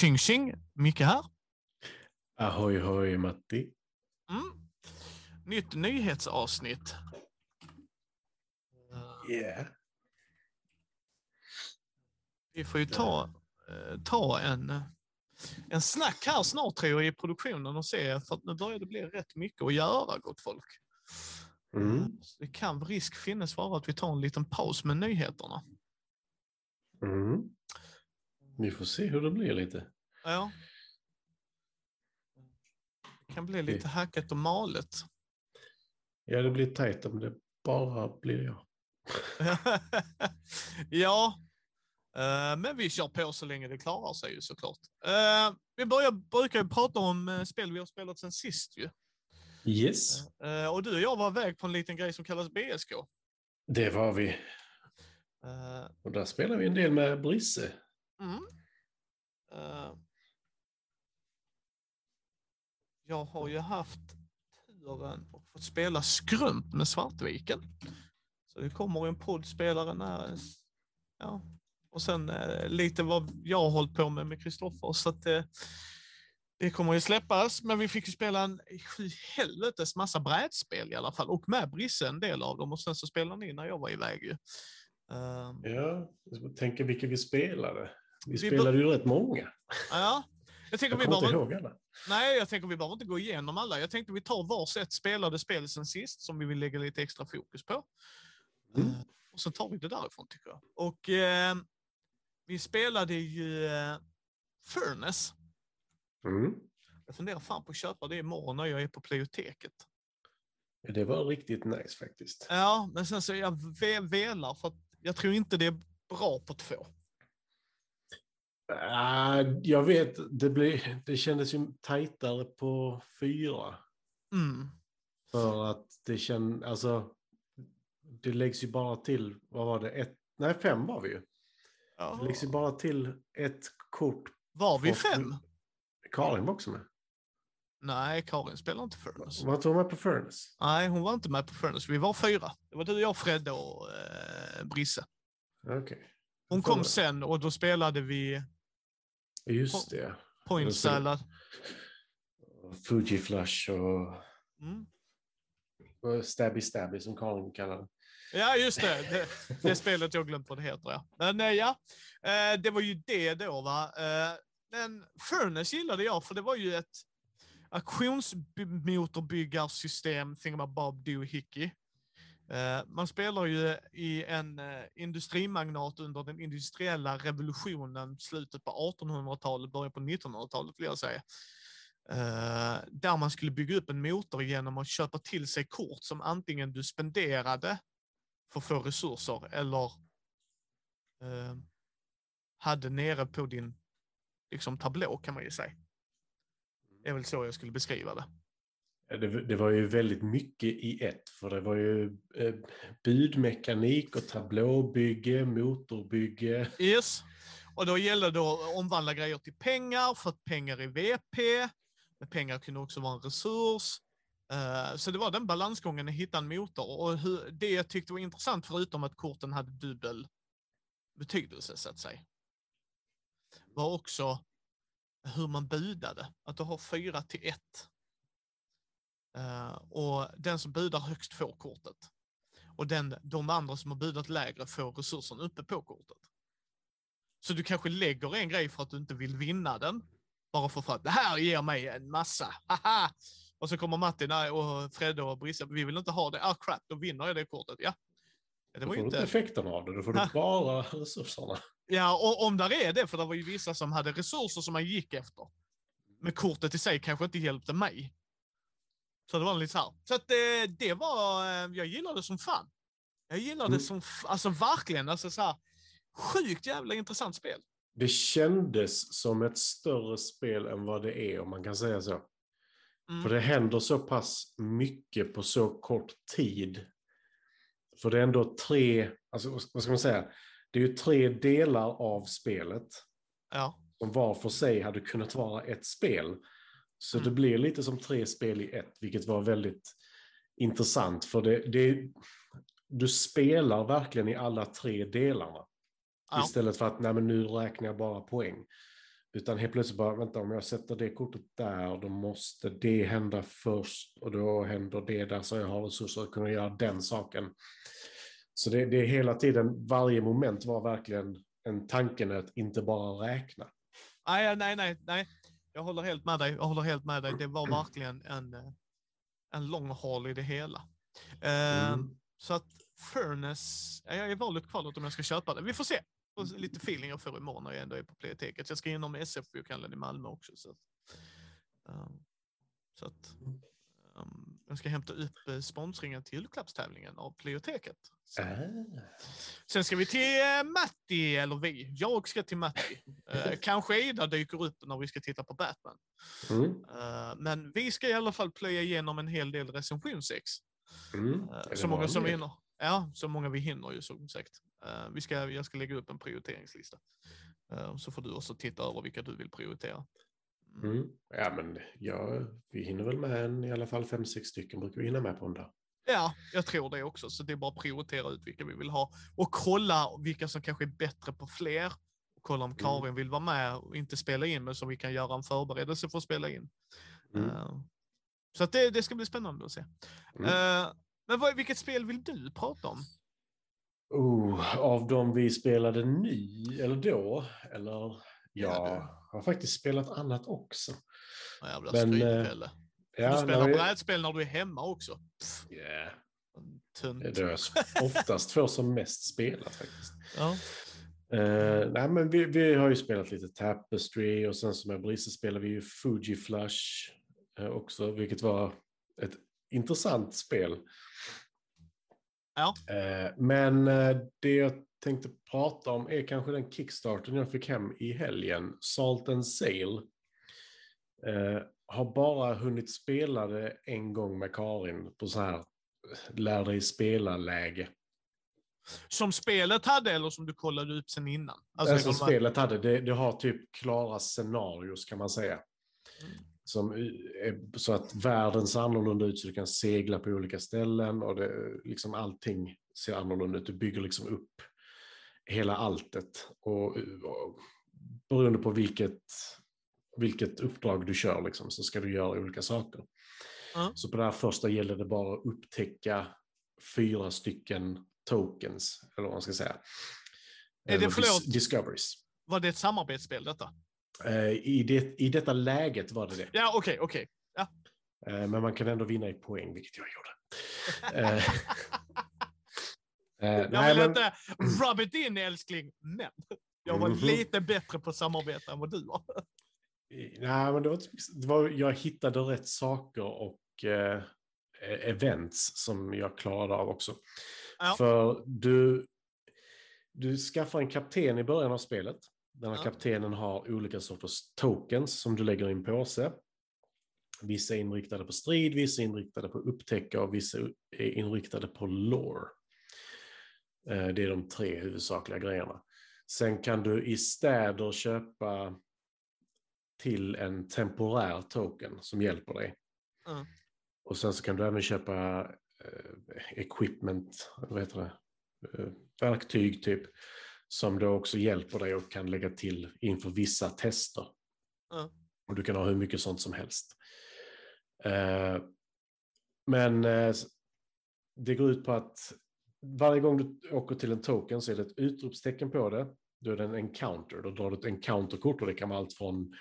Tjing tjing, Micke här. Ahoy hoj Matti. Mm. Nytt nyhetsavsnitt. Yeah. Vi får ju ta, eh, ta en, en snack här snart tror jag i produktionen och se, för att nu börjar det bli rätt mycket att göra gott folk. Mm. Det kan risk finnas vara att vi tar en liten paus med nyheterna. Mm. Vi får se hur det blir lite. Ja. Det kan bli lite hackat och malet. Ja, det blir tajt om det bara blir jag. ja, eh, men vi kör på så länge det klarar sig ju såklart. Eh, vi börjar, brukar ju prata om eh, spel vi har spelat sen sist ju. Yes, och du och jag var iväg på en liten grej som kallas BSK. det var vi. Och där spelar vi en del med Brisse. Mm. Eh, jag har ju haft turen och fått spela skrump med Svartviken. Så det kommer en poddspelare när, ja. Och sen eh, lite vad jag har hållit på med med Kristoffer. Så att eh, det kommer ju släppas, men vi fick ju spela en helvetes massa brädspel i alla fall. Och med Brisse en del av dem. Och sen så spelade ni när jag var iväg ju. Eh, Ja, jag tänker vilka vi spelade. Vi, Vi spelade ju rätt många. ja, jag tänker Jag vi inte ihåg alla. nej, jag tänker vi behöver inte gå igenom alla. Jag tänkte vi tar varsitt spelade spel sen sist som vi vill lägga lite extra fokus på. Mm. Eh, och så tar vi det därifrån tycker jag. Och eh, vi spelade ju eh, Furnace. Mm. Jag funderar fan på att köpa det imorgon när jag är på Pleioteket. Det var riktigt nice faktiskt. Ja, men sen så jag ve velar för att jag tror inte det är bra på två. Ah, jag vet, det, blev, det kändes ju tajtare på fyra. Mm. För att det känns, alltså, det läggs ju bara till, vad var det, ett, nej fem var vi ju. Det läggs ju Ja. bara till ett kort. Var vi fem? Karin var också med. Nej, Karin spelar inte Furnace. Var tog med på Furnace? Nej, hon var inte med på Furnace. Vi var fyra. Det var du, jag, Fredde och eh, Brisse. Okej. Hon Får kom sen och då spelade vi Just det. Point Salad. Fuji Flush och, Mm. och Stabby Stabby som Karin kallar det. Ja, just det. det. Det spelet jag glömt vad det heter. Ja. Men eh, ja, eh, det var ju det då. va. Eh, Men Furnace gillade jag, för det var ju ett auktionsmotorbyggarsystem, Thingamabob Doohickey. Eh, man spelar ju i en eh, industrimagnat under den industriella revolutionen, slutet på 1800-talet, början på 1900-talet vill jag säga. Eh, där man skulle bygga upp en motor genom att köpa till sig kort som antingen du spenderade för att få resurser eller hade nere på din liksom, tablå kan man ju säga. Det är väl så jag skulle beskriva det. Eh, det, det var ju väldigt mycket i ett, för det var ju eh, budmekanik och tablåbygge, motorbygge. Yes. Och då gällde det att omvandla grejer till pengar, för att pengar är VP. Men pengar kunde också vara en resurs. Eh, så det var den balansgången att hitta en motor. Och hur, det jag tyckte var intressant, förutom att korten hade dubbel betydelse, så att säga, var också hur man budade. Att du har fyra till ett. Eh, och den som budar högst får kortet. Och den, de andra som har budat lägre får resursen uppe på kortet. Så du kanske lägger en grej för att du inte vill vinna den. Bara för att det här ger mig en massa. Haha! Och så kommer Martin och Fredde och Brisse. Vi vill inte ha det. Ah crap, då vinner jag det kortet. Ja. Det Då var får ju du inte inte... effekterna av det, då får du bara resurserna. Ja, och om där är det, för det var ju vissa som hade resurser som man gick efter. Men kortet i sig kanske inte hjälpte mig. Så det var lite så här. Så att eh, det var, eh, jag gillade det som fan. Jag gillade det Mm. som, alltså verkligen, alltså så här, sjukt jävla intressant spel. Det kändes som ett större spel än vad det är, om man kan säga så. Mm. För det händer så pass mycket på så kort tid. För det är ändå tre, alltså vad ska man säga, det är ju tre delar av spelet. Ja. som var för sig hade kunnat vara ett spel. Så Mm. det blir lite som tre spel i ett, vilket var väldigt intressant. För det, det, du spelar verkligen i alla tre delarna. Ja. Istället för att nej, men nu räknar jag bara poäng. Utan helt plötsligt bara, vänta om jag sätter det kortet där, då måste det hända först och då händer det där så jag har resurser att kunna göra den saken. Så det, det är hela tiden, varje moment var verkligen en tanken att inte bara räkna. Nej, nej, nej, nej. Jag håller helt med dig. Jag håller helt med dig. Det var verkligen en, eh, en lång haul i det hela. Eh, Mm. Så att Furnace, ja, jag är valet kvalet om jag ska köpa det. Vi får se. Se Lite feeling jag får imorgon när jag ändå är på Playteket. Jag ska inom SF-bokhandeln i Malmö också. Så, ehm, så att ehm, jag ska hämta upp uh, sponsringen till julklappstävlingen av Playteket. Så. Ah. Sen ska vi till eh, Matti, eller vi. Jag ska till Matti. Eh, kanske Ida dyker upp när vi ska titta på Batman. Mm. Eh, men vi ska i alla fall plöja igenom en hel del recensionsex. Mm. Det så många som vanligt? hinner. Ja, så många vi hinner ju som sagt. Eh, vi ska, jag ska lägga upp en prioriteringslista. Eh, så får du också titta över vilka du vill prioritera. Mm. Mm. Ja, men ja, vi hinner väl med en, i alla fall fem, sex stycken brukar vi hinna med på en dag. Ja, jag tror det också. Så det är bara att prioritera ut vilka vi vill ha. Och kolla vilka som kanske är bättre på fler. Och kolla om Karin vill vara med och inte spela in, men så vi kan göra en förberedelse för att spela in. Mm. Eh, så att det, det ska bli spännande att se. Mm. Eh, men vad, vilket spel vill du prata om? Oh, av de vi spelade ny, eller då, eller Ja, ja, det- har faktiskt spelat annat också. Jävla Men, skrytpelle. eh, du Ja, spelar när vi- brädspel när du är hemma också. Pff, Yeah. tunt. Det är jag oftast får som mest spelat faktiskt. Ja. Eh, nej, men vi, vi har ju spelat lite Tapestry och sen som jag Brisse spelar vi ju Fuji Flush eh, också, vilket var ett intressant spel. Ja. Eh, men det jag tänkte prata om är kanske den Kickstarten jag fick hem i helgen, Salt and Sail. Eh, har bara hunnit spela det en gång med Karin på så här eh, lär dig spela-läge. Som spelet hade eller som du kollade upp sen innan? Alltså, de här- spelet hade, det, det har typ klara scenarios kan man säga. Mm. Som är, så att världen ser annorlunda ut så du kan segla på olika ställen och det, liksom allting ser annorlunda ut. Du bygger liksom upp hela alltet. Och, och beroende på vilket, vilket uppdrag du kör liksom, så ska du göra olika saker. Ja. Så på det här första gäller det bara att upptäcka fyra stycken tokens, eller vad man ska säga. Är det, Eller dis- förlåt? Discoveries. Var det ett samarbetsspel detta? Eh, I, det, I detta läget var det det. Ja, okej, okej. Eh, Men man kan ändå vinna i poäng, vilket jag gjorde. Eh, Jag nej, vill men, inte rub it in älskling, men jag var Mhm. lite bättre på samarbete än vad du var. nej, men det var, det var, jag hittade rätt saker och eh, events som jag klarade av också. Ja. För du, du skaffar en kapten i början av spelet. Den här Ja. kaptenen har olika sorters tokens som du lägger i en påse. Vissa är inriktade på strid, vissa är inriktade på upptäcka och vissa är inriktade på lore. Eh, Det är de tre huvudsakliga grejerna. Sen kan du i städer köpa till en temporär token som hjälper dig. Mm. Och sen så kan du även köpa eh, equipment, vad heter det? Eh, verktyg typ, som då också hjälper dig och kan lägga till inför vissa tester. Mm. Och du kan ha hur mycket sånt som helst. Eh, men det går ut på att varje gång du åker till en token så är det ett utropstecken på det. Då är det en encounter. Då drar du ett encounterkort och det kan vara allt från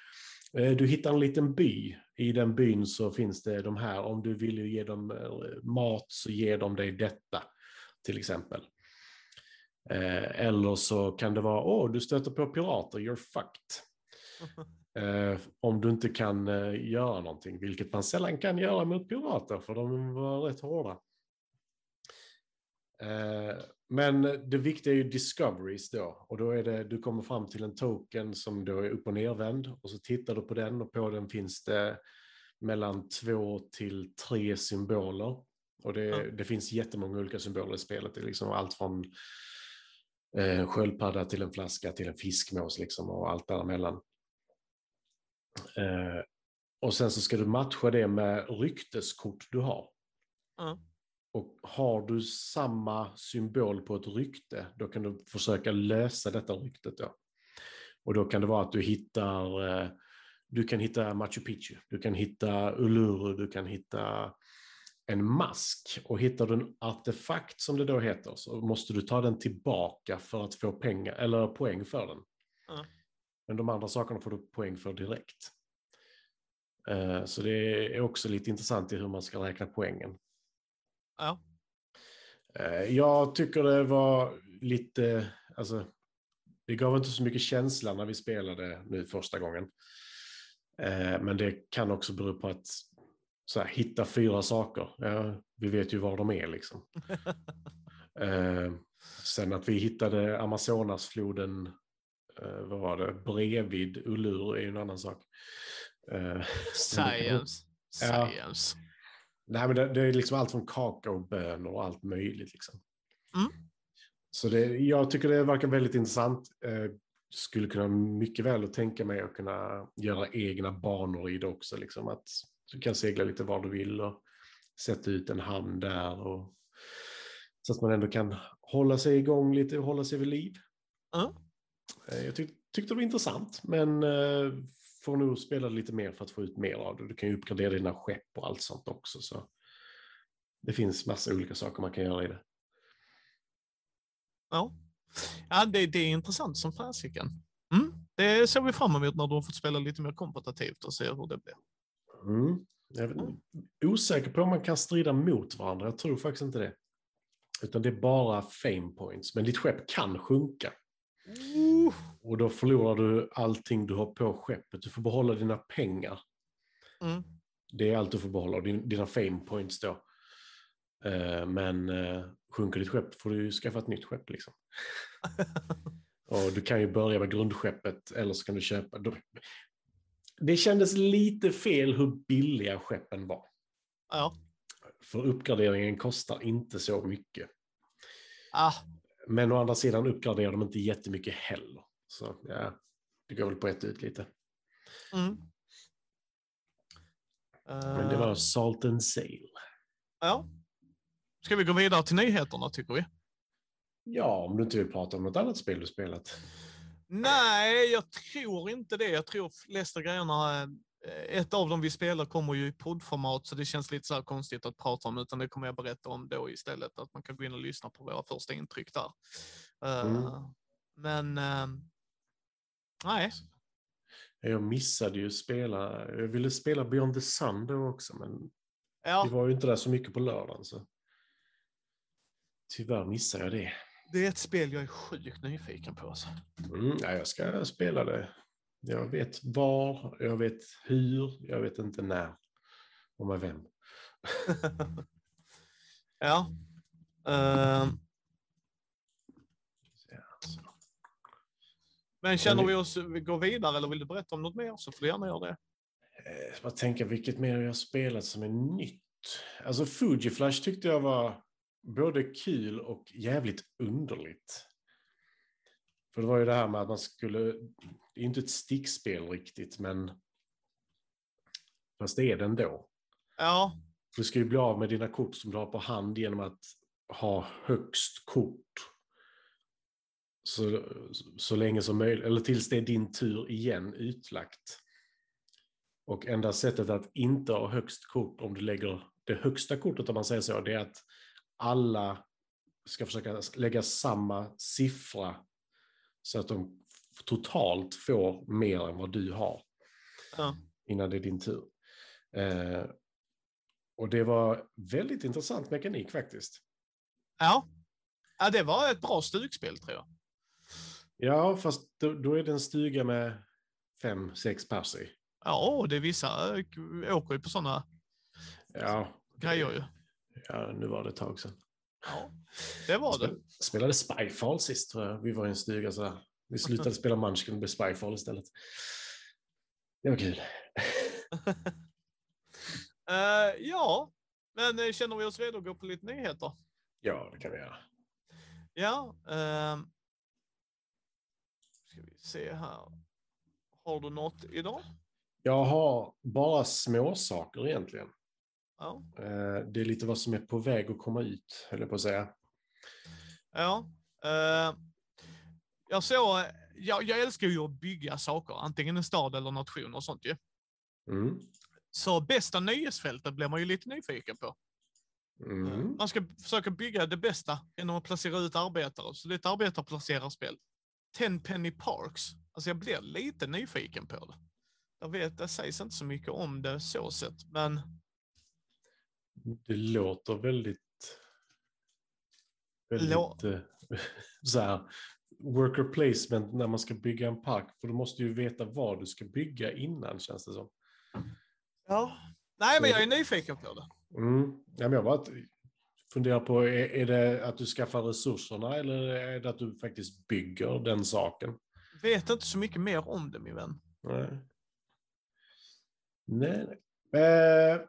eh, du hittar en liten by. I den byn så finns det de här. Om du vill ge dem eh, mat så ger de dig detta. Till exempel. Eh, Eller så kan det vara, åh, du stöter på pirater, you're fucked. Om du inte kan göra någonting, vilket man sällan kan göra mot pirater, för de var rätt hårda. Eh, men det viktiga är ju discoveries då, och då är det, du kommer fram till en token som då är upp och nervänd, och så tittar du på den, och på den finns det mellan två till tre symboler. Och det, Ja. det finns jättemånga olika symboler i spelet, det är liksom allt från eh, sköldpadda till en flaska till en fiskmås liksom, och allt däremellan. Eh, och sen så ska du matcha det med rykteskort du har. Ja. Och har du samma symbol på ett rykte, då kan du försöka lösa detta ryktet. Då. Och då kan det vara att du hittar, du kan hitta Machu Picchu, du kan hitta Uluru, du kan hitta en mask. Och hittar du en artefakt som det då heter så måste du ta den tillbaka för att få pengar, eller poäng för den. Ja. Men de andra sakerna får du poäng för direkt. Eh, Så det är också lite intressant i hur man ska räkna poängen. Ja. Eh, Jag tycker det var lite, alltså, det gav inte så mycket känsla när vi spelade nu första gången. Eh, Men det kan också bero på att så här, hitta fyra saker, ja, vi vet ju var de är liksom. Eh, Sen att vi hittade Amazonasfloden, vad var det, bredvid Ulur är ju en annan sak. Eh, Science. Ja. Nej, men det, det är liksom allt från kakaobönor och allt möjligt. Liksom. Mm. Så det, jag tycker det verkar väldigt intressant. Eh, skulle kunna mycket väl att tänka mig att kunna göra egna banor i det också. Liksom, att du kan segla lite var du vill och sätta ut en hamn där. Och, så att man ändå kan hålla sig igång lite och hålla sig vid liv. Ja. Eh, Jag tyck, tyckte det var intressant, men eh, får nog spela lite mer för att få ut mer av det. Du kan ju uppgradera dina skepp och allt sånt också. Så det finns massa olika saker man kan göra i det. Ja, ja det, det är intressant som fasiken. Mm. Det ser vi fram emot när du har fått spela lite mer kompetitivt och se hur det blir. Mm. Jag är osäker på om man kan strida mot varandra. Jag tror faktiskt inte det. Utan det är bara fame points. Men ditt skepp kan sjunka. Och då förlorar du allting du har på skeppet. Du får behålla dina pengar. Mm. Det är allt du får behålla. din- Dina fame points då. Eh, Men eh, sjunker ditt skepp får du ju skaffa ett nytt skepp. Liksom. Och du kan ju börja med grundskeppet eller så kan du köpa. Det kändes lite fel hur billiga skeppen var. Ja. För uppgraderingen kostar inte så mycket. Ah, Men å andra sidan uppgraderar de inte jättemycket heller. Så ja, det går väl på ett ut lite. mm. Men det var Eh, Salt and Sail. Ja. Ska vi gå vidare till nyheterna tycker vi? Ja, om du inte vill prata om något annat spel du spelat. Nej, jag tror inte det. Jag tror flesta grejerna, ett av dem vi spelar kommer ju i poddformat så det känns lite så här konstigt att prata om utan det kommer jag berätta om då istället. Att man kan gå in och lyssna på våra första intryck där. Eh, Mm. Men eh, nej, Jag missade ju spela, jag ville spela Beyond the Sun då också, men ja, det var ju inte där så mycket på lördagen. Så. Tyvärr missade jag det. det är ett spel jag är sjukt nyfiken på. Alltså. Mm, ja, jag ska spela det. Jag vet var, jag vet hur, jag vet inte när och med vem. ja. Eh, men känner vi oss, vi går vidare eller vill du berätta om något mer så får du gärna göra det. Eh, Jag bara tänka vilket mer jag har spelat som är nytt. Alltså Fuji Flash tyckte jag var både kul och jävligt underligt. För det var ju det här med att man skulle, det är inte ett stickspel riktigt, men fast det är det ändå. Ja, Du ska ju bli av med dina kort som du har på hand genom att ha högst kort. Så, så länge som möjligt, eller tills det är din tur igen utlagt. Och enda sättet att inte ha högst kort om du lägger det högsta kortet om man säger så, det är att alla ska försöka lägga samma siffra så att de totalt får mer än vad du har ja. innan det är din tur. Eh, och det var väldigt intressant mekanik faktiskt. Ja. ja, det var ett bra stugspel tror jag. Ja, fast då, då är det en stuga med fem, sex pers i. Ja, det är vissa äh, åker ju på sådana Ja, grejer ju. ja, nu var det ett tag sedan. Ja, det var det. Spel, spelade Spyfall sist tror jag. Vi var i en stuga så här. Vi slutade spela Munchkin och blev Spyfall istället. Det var kul. Eh, ja, men eh, känner vi oss redo att gå på lite nyheter? Ja, det kan vi göra. Ja. Uh, ska vi se här. Har du något idag? Jag har bara små saker egentligen. Ja. Eh, Det är lite vad som är på väg att komma ut, höll jag på att säga. Ja. eh, jag såg, jag, jag älskar ju att bygga saker, antingen en stad eller nation och sånt ju. Mm. Så bästa nöjesfältet blir man ju lite nyfiken på. Mm. Man ska försöka bygga det bästa genom att placera ut arbetare. Så det är ett arbetarplacerarspel. Ten Penny Parks. Alltså jag blir lite nyfiken på det. Jag vet, det sägs inte så mycket om det så sett, men Det låter väldigt... väldigt Lå- eh, så här, worker placement när man ska bygga en park. För du måste ju veta vad du ska bygga innan känns det som. ja. Nej, men jag är nyfiken på det. Mm. Ja, men jag bara funderar på, är, är det att du skaffar resurserna eller är det att du faktiskt bygger den saken? Vet inte så mycket mer om det, min vän. Nej. Nej, nej. Eh,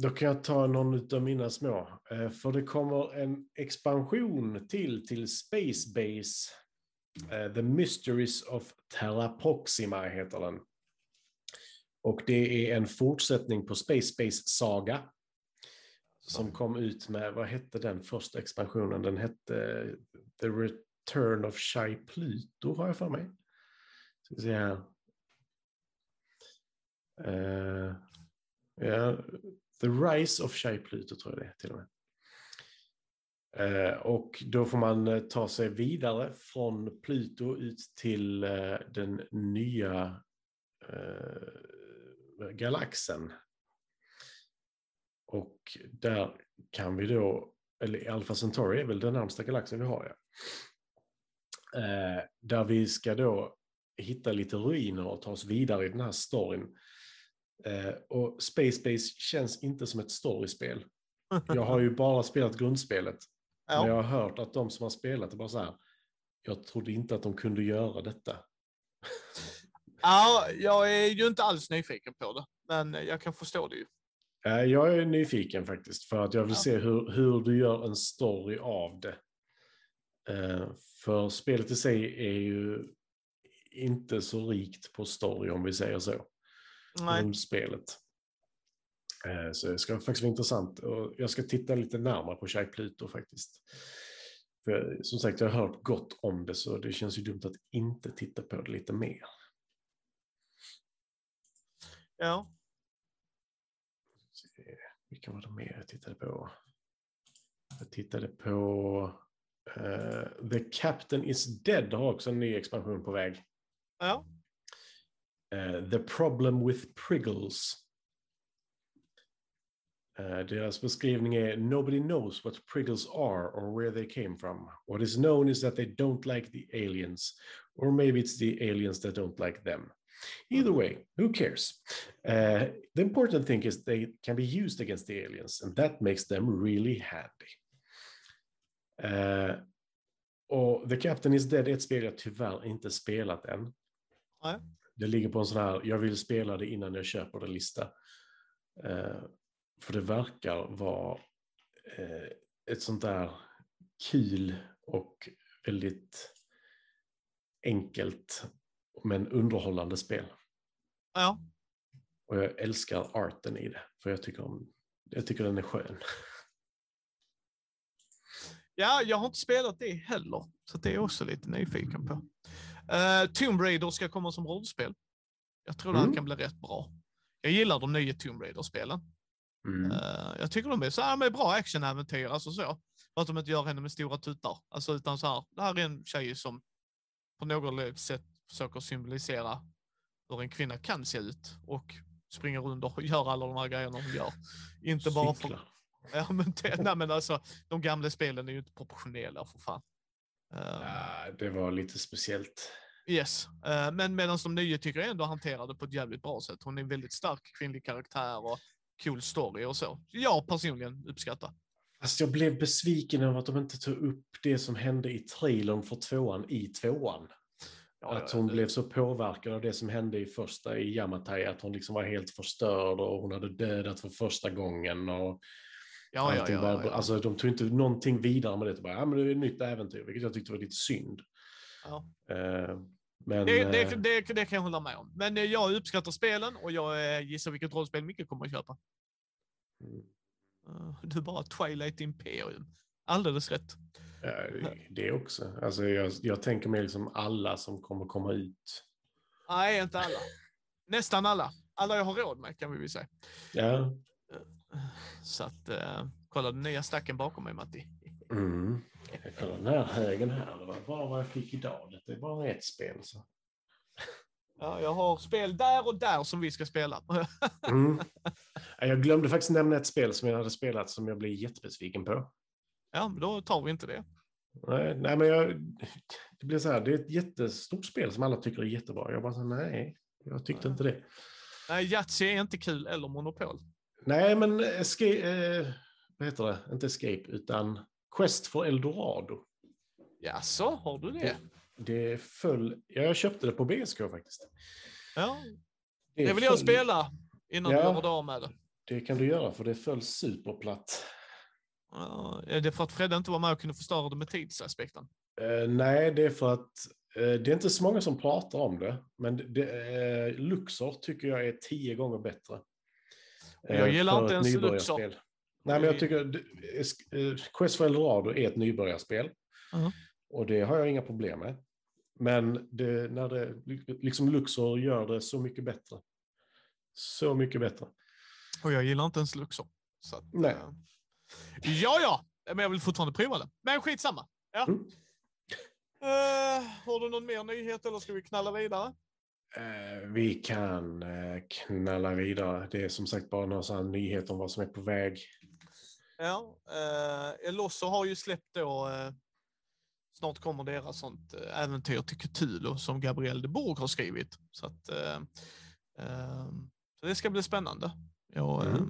då kan jag ta någon av mina små. Eh, för det kommer en expansion till till Space Base. Eh, The Mysteries of Terra Proxima heter den. Och det är en fortsättning på Space Base Saga. Som kom ut med, vad hette den första expansionen? Den hette The Return of Shy Pluto har jag för mig. Ska se här. Eh, ja, The Rise of Shy Pluto tror jag det är till och med. Eh, och då får man eh, ta sig vidare från Pluto ut till eh, den nya eh, galaxen. Och där kan vi då, eller Alpha Centauri är väl den närmsta galaxen vi har. Ja. Eh, där vi ska då hitta lite ruiner och ta oss vidare i den här storyn. Eh, och Space Base känns inte som ett storyspel. Jag har ju bara spelat grundspelet. Men jag Ja. har hört att de som har spelat är bara så här. Jag trodde inte att de kunde göra detta. ja, jag är ju inte alls nyfiken på det, men jag kan förstå det ju. Eh, Jag är nyfiken faktiskt för att jag vill Ja. se hur, hur du gör en story av det. Eh, För spelet i sig är ju inte så rikt på story om vi säger så. Nej. Grundspelet. Eh, Så det ska faktiskt vara intressant. Och jag ska titta lite närmare på Shy Pluto faktiskt. För som sagt, jag har hört gott om det så det känns ju dumt att inte titta på det lite mer. Ja. Vilka var det mer jag tittade på? Jag tittade på eh, The Captain is Dead har också en ny expansion på väg. Ja. Eh, The Problem with Priggles. Eh, deras beskrivning är Nobody knows what Priggles are or where they came from. What is known is that they don't like the aliens. Or maybe it's the aliens that don't like them. Either way, who cares? Uh, the important thing is they can be used against the aliens, and that makes them really handy. Uh, och The Captain is Dead är ett spel jag tyvärr inte spelat än. Det ligger på en sån här, jag vill spela det innan jag köper det lista. Eh, för det verkar vara eh, ett sånt där kul och väldigt enkelt men underhållande spel. Ja. Och jag älskar arten i det, för jag tycker, om, jag tycker den är skön. Ja, jag har inte spelat det heller, så det är jag också lite nyfiken på. Uh, Tomb Raider ska komma som rollspel. Jag tror Mm. det kan bli rätt bra. Jag gillar de nya Tomb Raider-spelen. Mm. Eh, jag tycker de är så här med bra actionäventyr, alltså så. För att de inte gör henne med stora tuttar. Alltså utan så här, det här är en tjej som på något sätt försöker symbolisera hur en kvinna kan se ut och springer runt och gör alla de här grejerna hon gör. Inte bara för... Ja, men, det, nej, men alltså, de gamla spelen är ju inte proportionella för fan. Ja, det var lite speciellt. Yes, Eh, men medan de nya tycker jag ändå hanterar det på ett jävligt bra sätt. Hon är en väldigt stark kvinnlig karaktär och cool story och så. Jag personligen uppskattar. Fast jag blev besviken över att de inte tog upp det som hände i trailern för tvåan i tvåan. Ja, att ja, hon det- blev så påverkad av det som hände i första i Yamatai, att hon liksom var helt förstörd och hon hade dödat för första gången. Och Ja, ja, ja, var, ja. Alltså, de tog inte någonting vidare med det. Bara, ja, men det är ett nytt äventyr, vilket jag tyckte var lite synd. Ja. Eh, men, Det, det, eh, det, det kan jag hålla med om. Men eh, jag uppskattar spelen och jag gissar vilket rollspel Micke kommer att köpa. mm. Du bara Twilight Imperium. alldeles rätt. Ja, det också. Alltså jag, jag tänker mig liksom alla som kommer komma ut. Nej, inte alla. Nästan alla. Alla jag har råd med kan vi väl säga. Ja. Så att, eh, kolla den nya stacken bakom mig Matti. Mm. Jag kollar den här högen här. Det var bara vad jag fick idag. Det är bara ett spel. Så. Ja, jag har spel där och där som vi ska spela. Mm. Jag glömde faktiskt nämna ett spel som jag hade spelat som jag blev jättebesviken på. ja, men då tar vi inte det. Nej, nej men jag, det blir så här, det är ett jättestort spel som alla tycker är jättebra. Jag bara så nej, jag tyckte inte det. Nej, Yatzy är inte kul, eller Monopol. Nej, men escape, eh, vad heter det? Inte Escape, utan Quest for Eldorado. Ja, så har du det? Det föll, ja, jag köpte det på BSK faktiskt. Ja, det vill jag föll- spela innan Ja. du gör av med det. Det kan du göra, för det föll superplatt. Ja, är det för att Fredde inte var med och kunde förstöra det med tidsaspekten? Eh, nej, det är för att eh, det är inte så många som pratar om det, men det, eh, Luxor tycker jag är tio gånger bättre. Eh, Jag gillar för inte ens. Luxor. Nej, men jag tycker eh, Quest for Eldorado är ett nybörjarspel. Ja. Och det har jag inga problem med. Men det, när det, liksom Luxor gör det så mycket bättre. Så mycket bättre. Och jag gillar inte ens Luxor. Så att, Nej. eh, Ja, ja, men jag vill fortfarande prova det. Men skitsamma. Ja. Mm. Eh, har du någon mer nyhet eller ska vi knalla vidare? Eh, vi kan eh, knalla vidare. Det är som sagt bara några nyheter om vad som är på väg. Ja, eh, Elosso har ju släppt då, eh, snart kommer deras sånt eh, äventyr till Cthulhu som Gabriel de Bourg har skrivit. Så, att, eh, eh, så det ska bli spännande. Ja, Mm. eh,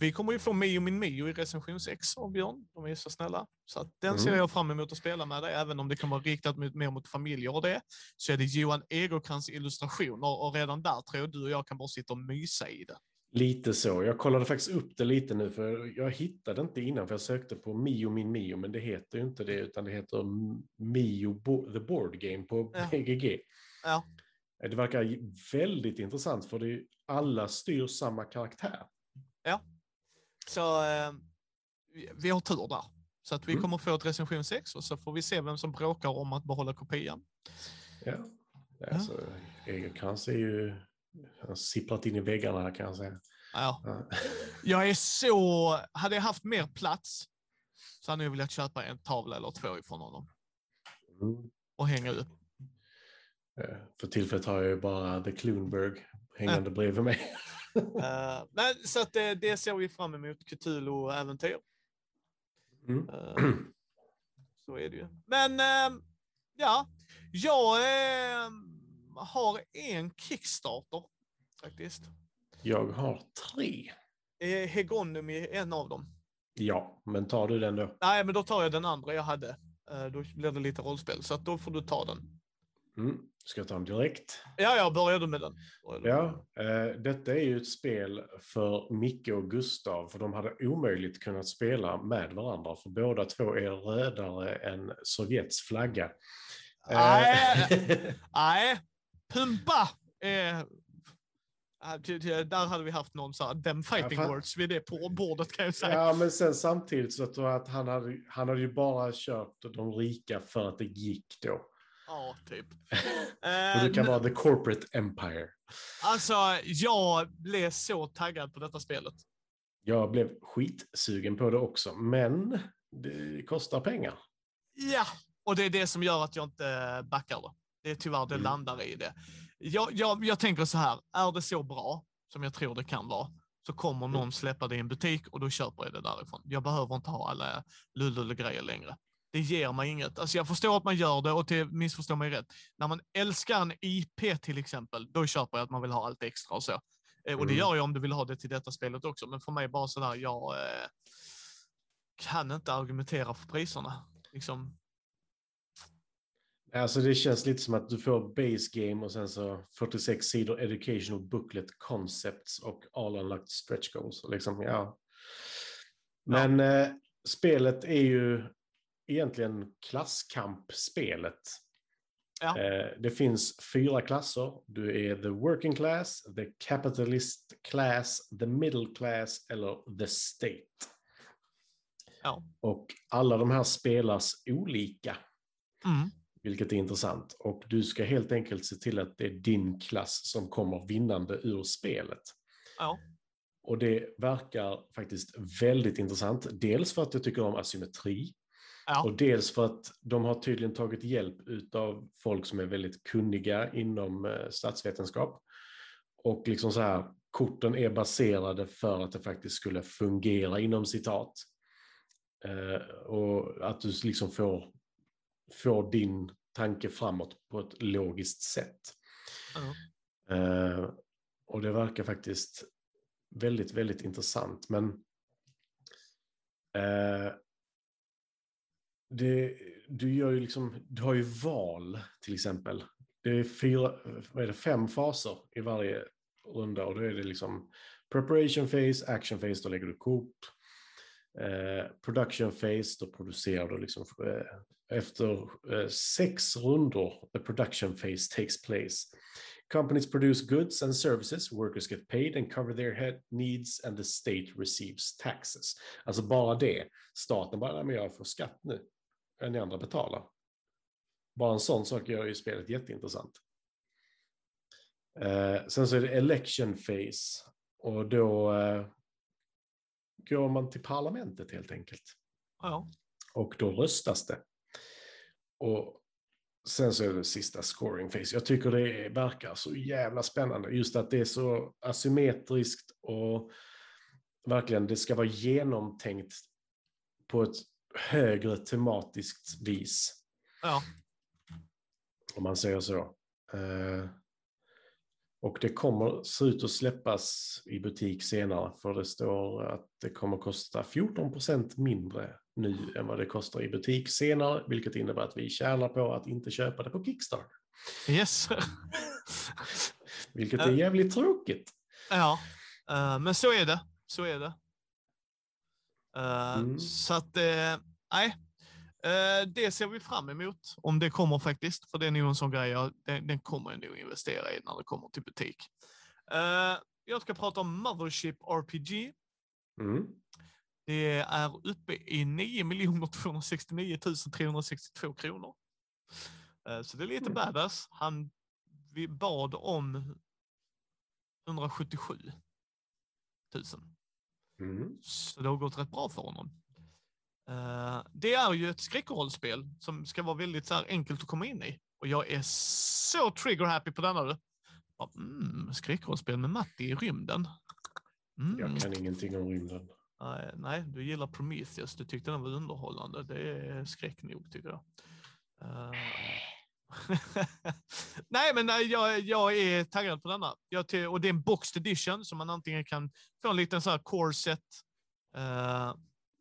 vi kommer ju få Mio min Mio i recension 6 av Björn. De är så snälla. Så att den ser Mm. jag fram emot att spela med dig, även om det kan vara riktat mot, mer mot familjer och det. Så är det Johan Egerkrans illustrationer och redan där tror jag du och jag kan bara sitta och mysa i det. Lite så. Jag kollade faktiskt upp det lite nu, för jag hittade inte innan, för jag sökte på Mio min Mio, men det heter ju inte det, utan det heter Mio Bo The Board Game på Ja. BGG. Ja. Det verkar väldigt intressant, för det alla styr samma karaktär. Så eh, vi- har tur där. Så att vi Mm. kommer få ett recension 6 och så får vi se vem som bråkar om att behålla kopian. Ja. Alltså, Egerkrans är ju... Han har sipprat in i väggarna här kan jag säga. Ja. Ja. Jag är så... Hade jag haft mer plats så hade jag velat köpa en tavla eller två ifrån honom Mm. och hänga upp. För tillfället har jag ju bara The Clunberg hängande bredvid mig. Eh, men, så att det, det ser vi fram emot, Cthulhu-äventyr. Mm. Eh, så är det ju. Men eh, ja, jag har en Kickstarter faktiskt. Jag har tre. Är en av dem. Ja, men tar du den då? Nej, men då tar jag den andra jag hade. Då blir det lite rollspel, så att då får du ta den. Mm. Ska jag ta den direkt? Ja, jag började med den. Ja, eh, detta är ju ett spel för Micke och Gustav, för de hade omöjligt kunnat spela med varandra, för båda två är rödare än Sovjets flagga. Eh, Nej. Nej, Pumpa! Eh, där hade vi haft någon så här, them fighting fan. words vid det på bordet kan jag säga. ja, men sen samtidigt så att han hade, han hade ju bara kört de rika för att det gick då. Ja, typ. Och du kan Eh, vara the corporate empire. Alltså, jag blev så taggad på detta spelet. Jag blev skitsugen på det också, men det kostar pengar. Ja, och det är det som gör att jag inte backar det. Det är tyvärr det Mm. landar i det. Jag, jag, jag tänker så här, är det så bra som jag tror det kan vara, så kommer någon släppa det i en butik och då köper jag det därifrån. Jag behöver inte ha alla lullull-grejer längre. Det ger mig inget. Alltså jag förstår att man gör det och till, missförstå mig rätt. När man älskar en IP till exempel, då köper jag att man vill ha allt extra och så. Eh, Och det Mm. gör jag om du vill ha det till detta spelet också. Men för mig bara sådär, jag eh, kan inte argumentera för priserna. Liksom, Alltså det känns lite som att du får base game och sen så 46 sidor educational booklet concepts och all unlocked stretch goals. Liksom, ja. Men Eh, spelet är ju egentligen klasskampspelet. Ja. Eh, det finns fyra klasser. Du är the working class, the capitalist class, the middle class eller the state. Ja. Och alla de här spelas olika, Mm. vilket är intressant. Och du ska helt enkelt se till att det är din klass som kommer vinnande ur spelet. Ja. Och det verkar faktiskt väldigt intressant. Dels för att jag tycker om asymmetri. Ja. Och dels för att de har tydligen tagit hjälp av folk som är väldigt kunniga inom eh, statsvetenskap. Och liksom så här, korten är baserade för att det faktiskt skulle fungera inom citat. Eh, och att du liksom får, får din tanke framåt på ett logiskt sätt. Eh, och det verkar faktiskt väldigt, väldigt intressant. Men eh, det, du, gör ju liksom, du har ju val till exempel. Det är fyra, vad är det, fem faser i varje runda och då är det liksom preparation phase, action phase, då lägger du kort. Eh, production phase, då producerar du liksom eh, efter eh, sex rundor, the production phase takes place. Companies produce goods and services, workers get paid and cover their head needs and the state receives taxes. Alltså bara det, staten bara, "Nej, men jag får skatt nu, än ni andra betalar. Bara en sån sak gör ju spelet jätteintressant. Eh, sen så är det election phase och då eh, går man till parlamentet helt enkelt. Ja. Och då röstas det. Och sen så är det sista scoring phase. Jag tycker det verkar så jävla spännande. Just att det är så asymmetriskt och verkligen det ska vara genomtänkt på ett högre tematiskt vis. Ja. Om man säger så. Eh, och det kommer se ut att släppas i butik senare. För det står att det kommer kosta 14% mindre nu än vad det kostar i butik senare. Vilket innebär att vi tjänar på att inte köpa det på Kickstarter. Yes. Vilket är jävligt tråkigt. ja. Eh, men så är det. Så är det. Eh, Mm. Så att, eh, nej. Eh, det ser vi fram emot, om det kommer faktiskt. För det är nog en sån grej, jag, den, den kommer jag nog investera i när det kommer till butik. Jag ska prata om Mothership RPG. Mm. Det är uppe i 9 269 362 kronor. Så det är lite Mm. badass. Han vi bad om 177 000. Mm. Så det har gått rätt bra för honom. Eh, det är ju ett skräckrollspel som ska vara väldigt så här enkelt att komma in i. Och jag är så trigger happy på denna du. Mm, skräckrollspel med Matti i rymden. Mm. Jag kan ingenting om rymden. Nej, nej, du gillar Prometheus. Du tyckte den var underhållande. Det är skräck nog tycker jag. Eh, nej, men nej, jag, jag är taggad på denna. Jag och det är en boxed edition så man antingen kan få en liten så här core set. Uh,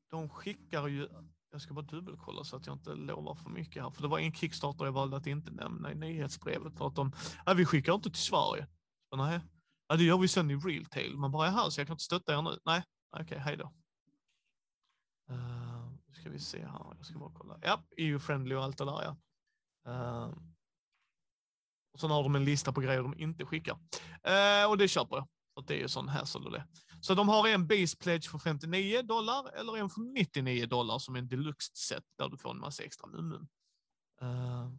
de skickar ju, jag ska bara dubbelkolla så att jag inte lovar för mycket här, för det var en Kickstarter jag valde att inte nämna i nyhetsbrevet för att de, nej, vi skickar inte till Sverige. Så, nej, ja, det gör vi sen i real. Man bara, jaha, så jag kan inte stötta er nu? Nej, okej, hej då. Uh, ska vi se här, jag ska bara kolla. Ja, EU-friendly och allt det där ja. Ehm, och sen har de en lista på grejer de inte skickar. Eh, och det köper jag. För det är ju sån hassle och det. Så de har en base pledge för 59 dollar eller en för 99 dollar som är en deluxe set där du får en massa extra mum. Uh, ehm,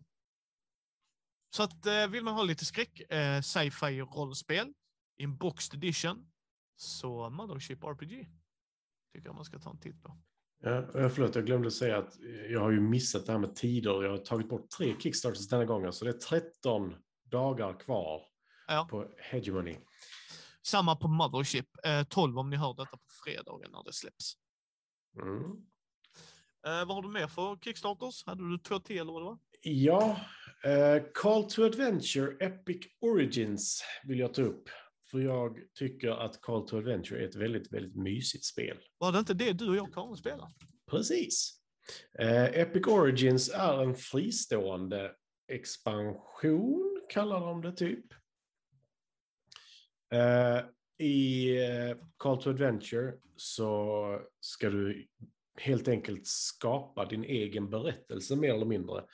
så att uh, vill man ha lite skräck, uh, sci-fi rollspel i en boxed edition så Mothership RPG tycker jag man ska ta en titt på. Ja, eh, förlåt, jag glömde säga att jag har ju missat det här med tider. Jag har tagit bort tre Kickstarters denna gången, så det är 13 dagar kvar Ja. på Hegemony. Samma på Mothership, eh, 12 om ni hör detta på fredagen när det släpps. Mm. Eh, vad har du mer för Kickstarters? Hade du två till eller vad det var? Ja, eh, Call to Adventure Epic Origins vill jag ta upp. För jag tycker att Call to Adventure är ett väldigt, väldigt mysigt spel. Var det inte det du och jag Karin spelade? Precis. Eh, Epic Origins är en fristående expansion, kallar de det typ. Eh, I eh, Call to Adventure så ska du helt enkelt skapa din egen berättelse mer eller mindre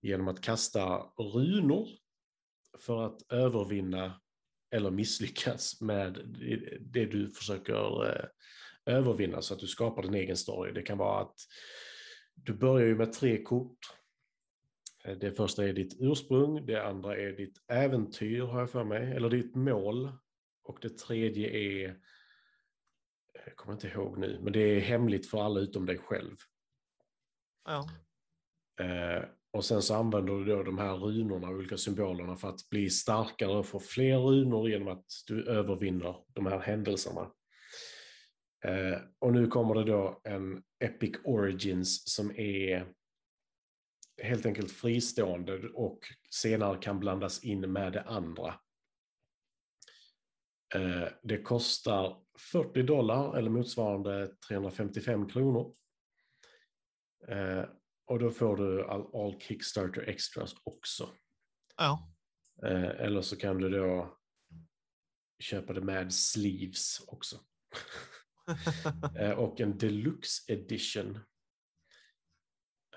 genom att kasta runor för att övervinna eller misslyckas med det du försöker eh, övervinna så att du skapar din egen story. Det kan vara att du börjar ju med tre kort. Eh, det första är ditt ursprung, det andra är ditt äventyr har jag för mig, eller ditt mål. Och det tredje är, jag kommer inte ihåg nu, men det är hemligt för alla utom dig själv. Ja. Och sen så använder du då de här runorna, olika symbolerna för att bli starkare och få fler runor genom att du övervinner de här händelserna. Eh, och nu kommer det då en Epic Origins som är helt enkelt fristående och senare kan blandas in med det andra. Eh, det kostar 40 dollar eller motsvarande 355 kronor. Eh, och då får du all, all Kickstarter extras också. Ja. Eh, eller så kan du då köpa det med sleeves också. Eh, och en deluxe edition.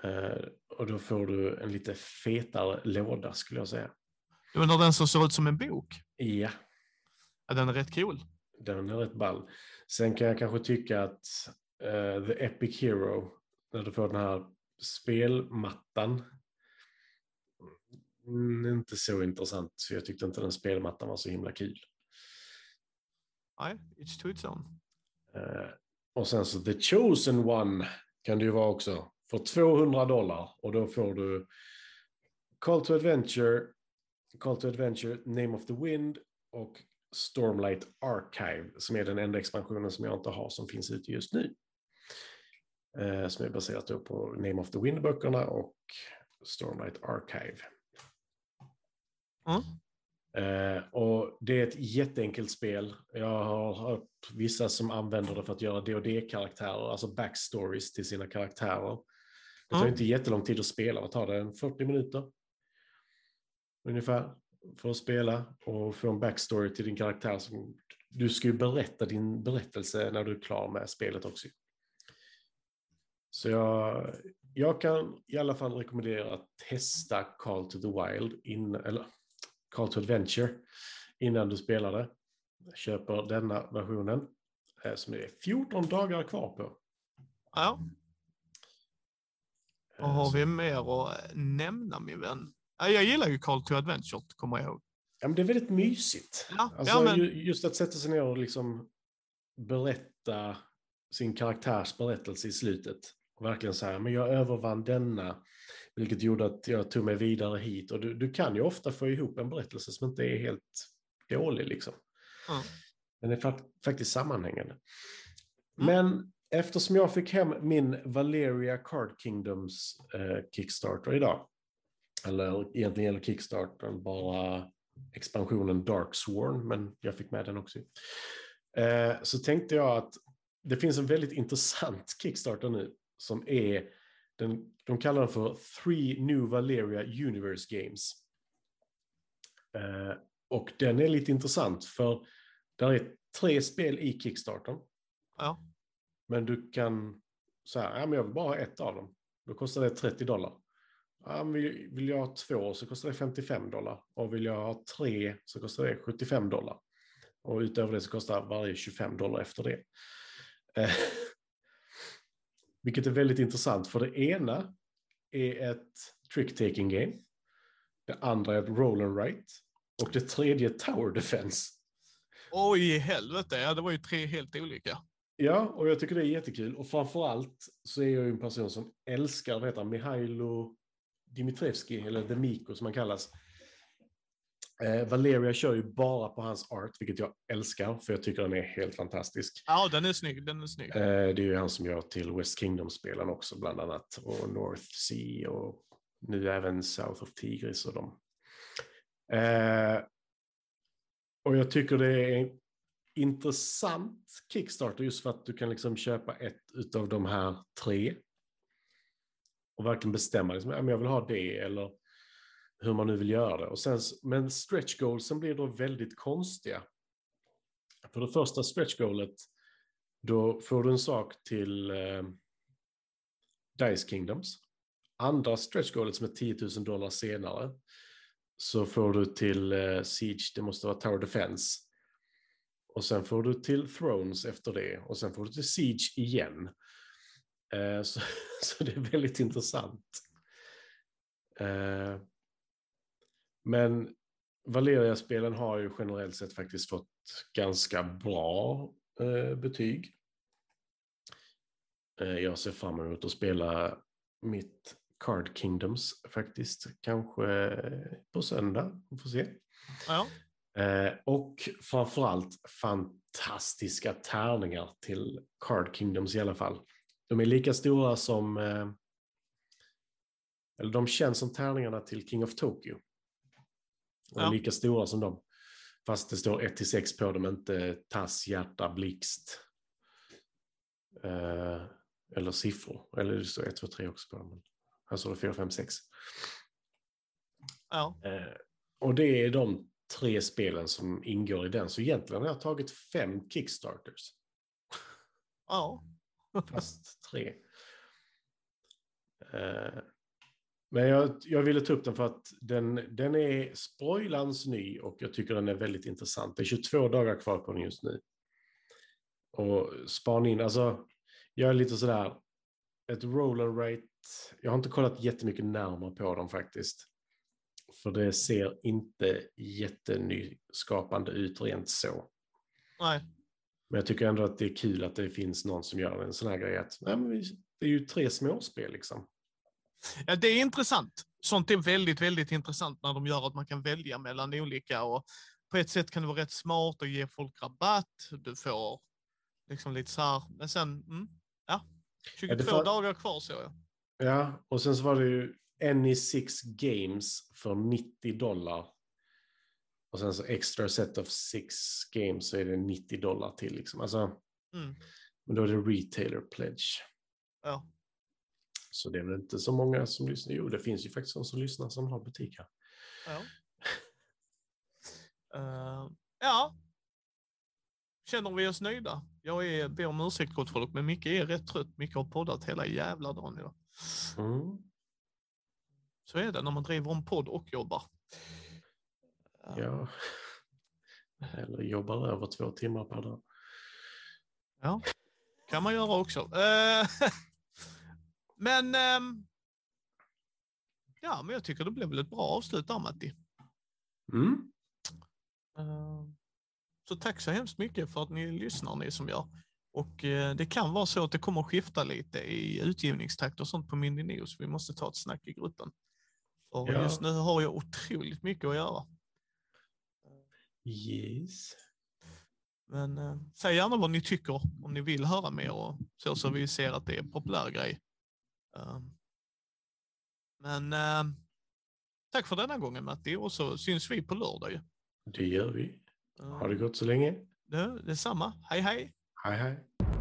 Eh, och då får du en lite fetare låda skulle jag säga. Du menar den som ser ut som en bok? Ja, Ja, den är rätt cool. den är rätt ball. Sen kan jag kanske tycka att eh, The Epic Hero, när du får den här spelmattan, mm, inte så intressant. Så jag tyckte inte den spelmattan var så himla kul. Nej, it's to its own. Eh, och sen så The Chosen One kan det ju vara också. För 200 dollar. Och då får du Call to Adventure, Call to Adventure, Name of the Wind och Stormlight Archive som är den enda expansionen som jag inte har som finns ute just nu. Eh, som är baserat på Name of the Wind-böckerna och Stormlight Archive. Mm. Eh, och det är ett jätteenkelt spel. Jag har hört vissa som använder det för att göra dd karaktärer alltså backstories till sina karaktärer. Det tar Mm. inte jättelång tid att spela, vad tar det? En 40 minuter? Ungefär. För att spela och få en backstory till din karaktär. Som, du ska ju berätta din berättelse när du är klar med spelet också. Så jag, jag kan i alla fall rekommendera att testa Call to the Wild, in, eller Call to Adventure, innan du spelar det. Köper denna versionen eh, som det är 14 dagar kvar på. Ja, Eh, vad har så- vi mer att nämna min vän? Ja, jag gillar ju Call to Adventure, kommer jag ihåg. Ja, men det är väldigt mysigt. Ja, Alltså, ja, men- ju, just att sätta sig ner och liksom berätta sin karaktärs berättelse i slutet. Verkligen säga, men jag övervann denna, vilket gjorde att jag tog mig vidare hit. Och du, du kan ju ofta få ihop en berättelse som inte är helt dålig liksom. Ja. Den är fa- faktiskt sammanhängande. Mm. Men eftersom jag fick hem min Valeria Card Kingdoms eh, Kickstarter idag, eller egentligen gäller Kickstartern bara expansionen Dark Sworn, men jag fick med den också. Eh, så tänkte jag att det finns en väldigt intressant Kickstarter nu som är, den, de kallar den för Three New Valeria Universe Games. Eh, och den är lite intressant för där är tre spel i Kickstartern. Ja. Men du kan säga, ja men jag vill bara ha ett av dem. Då kostar det 30 dollar. Ja, vill, vill jag ha två så kostar det 55 dollar. Och vill jag ha tre så kostar det 75 dollar. Och utöver det så kostar varje 25 dollar efter det. Vilket är väldigt intressant, för det ena är ett trick-taking game. Det andra är ett roll and write. Och det tredje är tower defense. Oj, helvete. Ja, det var ju tre helt olika. Ja, och jag tycker det är jättekul. Och framförallt så är jag ju en person som älskar, vad heter Mihailo Dimitrevski, eller Demiko som han kallas. Eh, Valeria kör ju bara på hans art, vilket jag älskar, för jag tycker den är helt fantastisk. Ja, den är snygg. Den är snygg. Eh, det är ju han som gör till West Kingdom-spelen också, bland annat, och North Sea och nu även South of Tigris och dem. Eh, och jag tycker det är intressant Kickstarter just för att du kan liksom köpa ett av de här tre. Och verkligen bestämma, liksom, jag vill ha det eller hur man nu vill göra det. Och sen, men stretch goalsen blir då väldigt konstiga. För det första stretch goalet, då får du en sak till eh, Dice Kingdoms. Andra stretch goalet som är 10 000 dollar senare så får du till eh, Siege, det måste vara Tower Defense. Och sen får du till Thrones efter det. Och sen får du till Siege igen. Eh, så, så det är väldigt intressant. Eh, men Valeria-spelen har ju generellt sett faktiskt fått ganska bra eh, betyg. Eh, jag ser fram emot att spela mitt Card Kingdoms faktiskt, kanske på söndag. Vi får se. Ja. Eh, och framförallt fantastiska tärningar till Card Kingdoms i alla fall. De är lika stora som, eh, eller de känns som tärningarna till King of Tokyo. Ja. lika stora som dem. Fast det står 1 till 6 på dem, inte tass, hjärta, blixt. Eh, eller siffror. Eller det står 1, 2, 3 också på dem. Här står det 4, 5, 6. Ja. Eh, och det är de tre spelen som ingår i den. Så egentligen har jag tagit fem Kickstarters. Ja. Fast tre. Eh, men jag, jag ville ta upp den för att den, den är spoilans ny och jag tycker den är väldigt intressant. Det är 22 dagar kvar på den just nu. Och span in, alltså jag är lite sådär, ett roll and rate, jag har inte kollat jättemycket närmare på dem faktiskt. För det ser inte jättenyskapande ut rent så. Nej. Men jag tycker ändå att det är kul att det finns någon som gör en sån här grej. Att, nej, det är ju tre småspel liksom. Ja, det är intressant. Sånt är väldigt, väldigt intressant när de gör att man kan välja mellan olika och på ett sätt kan det vara rätt smart att ge folk rabatt. Du får liksom lite så här, men sen, mm, ja, 22 får- dagar kvar så jag. Ja, och sen så var det ju Any Six Games för 90 dollar. Och sen så extra set of six games så är det 90 dollar till liksom. Alltså, Mm, men då är det retailer pledge. ja. Så det är väl inte så många som lyssnar. Jo, det finns ju faktiskt de som lyssnar som har butik här. Ja. Eh, ja. Känner vi oss nöjda? Jag är, ber om ursäkt gott folk, men Micke är rätt trött. Micke har poddat hela jävla dagen idag. Mm. Så är det när man driver en podd och jobbar. Eh, Ja. Eller jobbar över två timmar per dag. Ja, kan man göra också. Eh, men ehm, ja, men jag tycker det blev väl ett bra avslut där Matti. Mm. Eh, Så tack så hemskt mycket för att ni lyssnar ni som gör. Och eh, det kan vara så att det kommer att skifta lite i utgivningstakt och sånt på Mindy News. Vi måste ta ett snack i gruppen. För Ja. just nu har jag otroligt mycket att göra. Yes. Men eh, säg gärna vad ni tycker om ni vill höra mer och så så vi ser att det är en populär grej. Eh, men eh, tack för denna gången Matti och så syns vi på lördag ju. Det gör vi. Har det gått så länge? det, detsamma. Hej hej! Hej hej.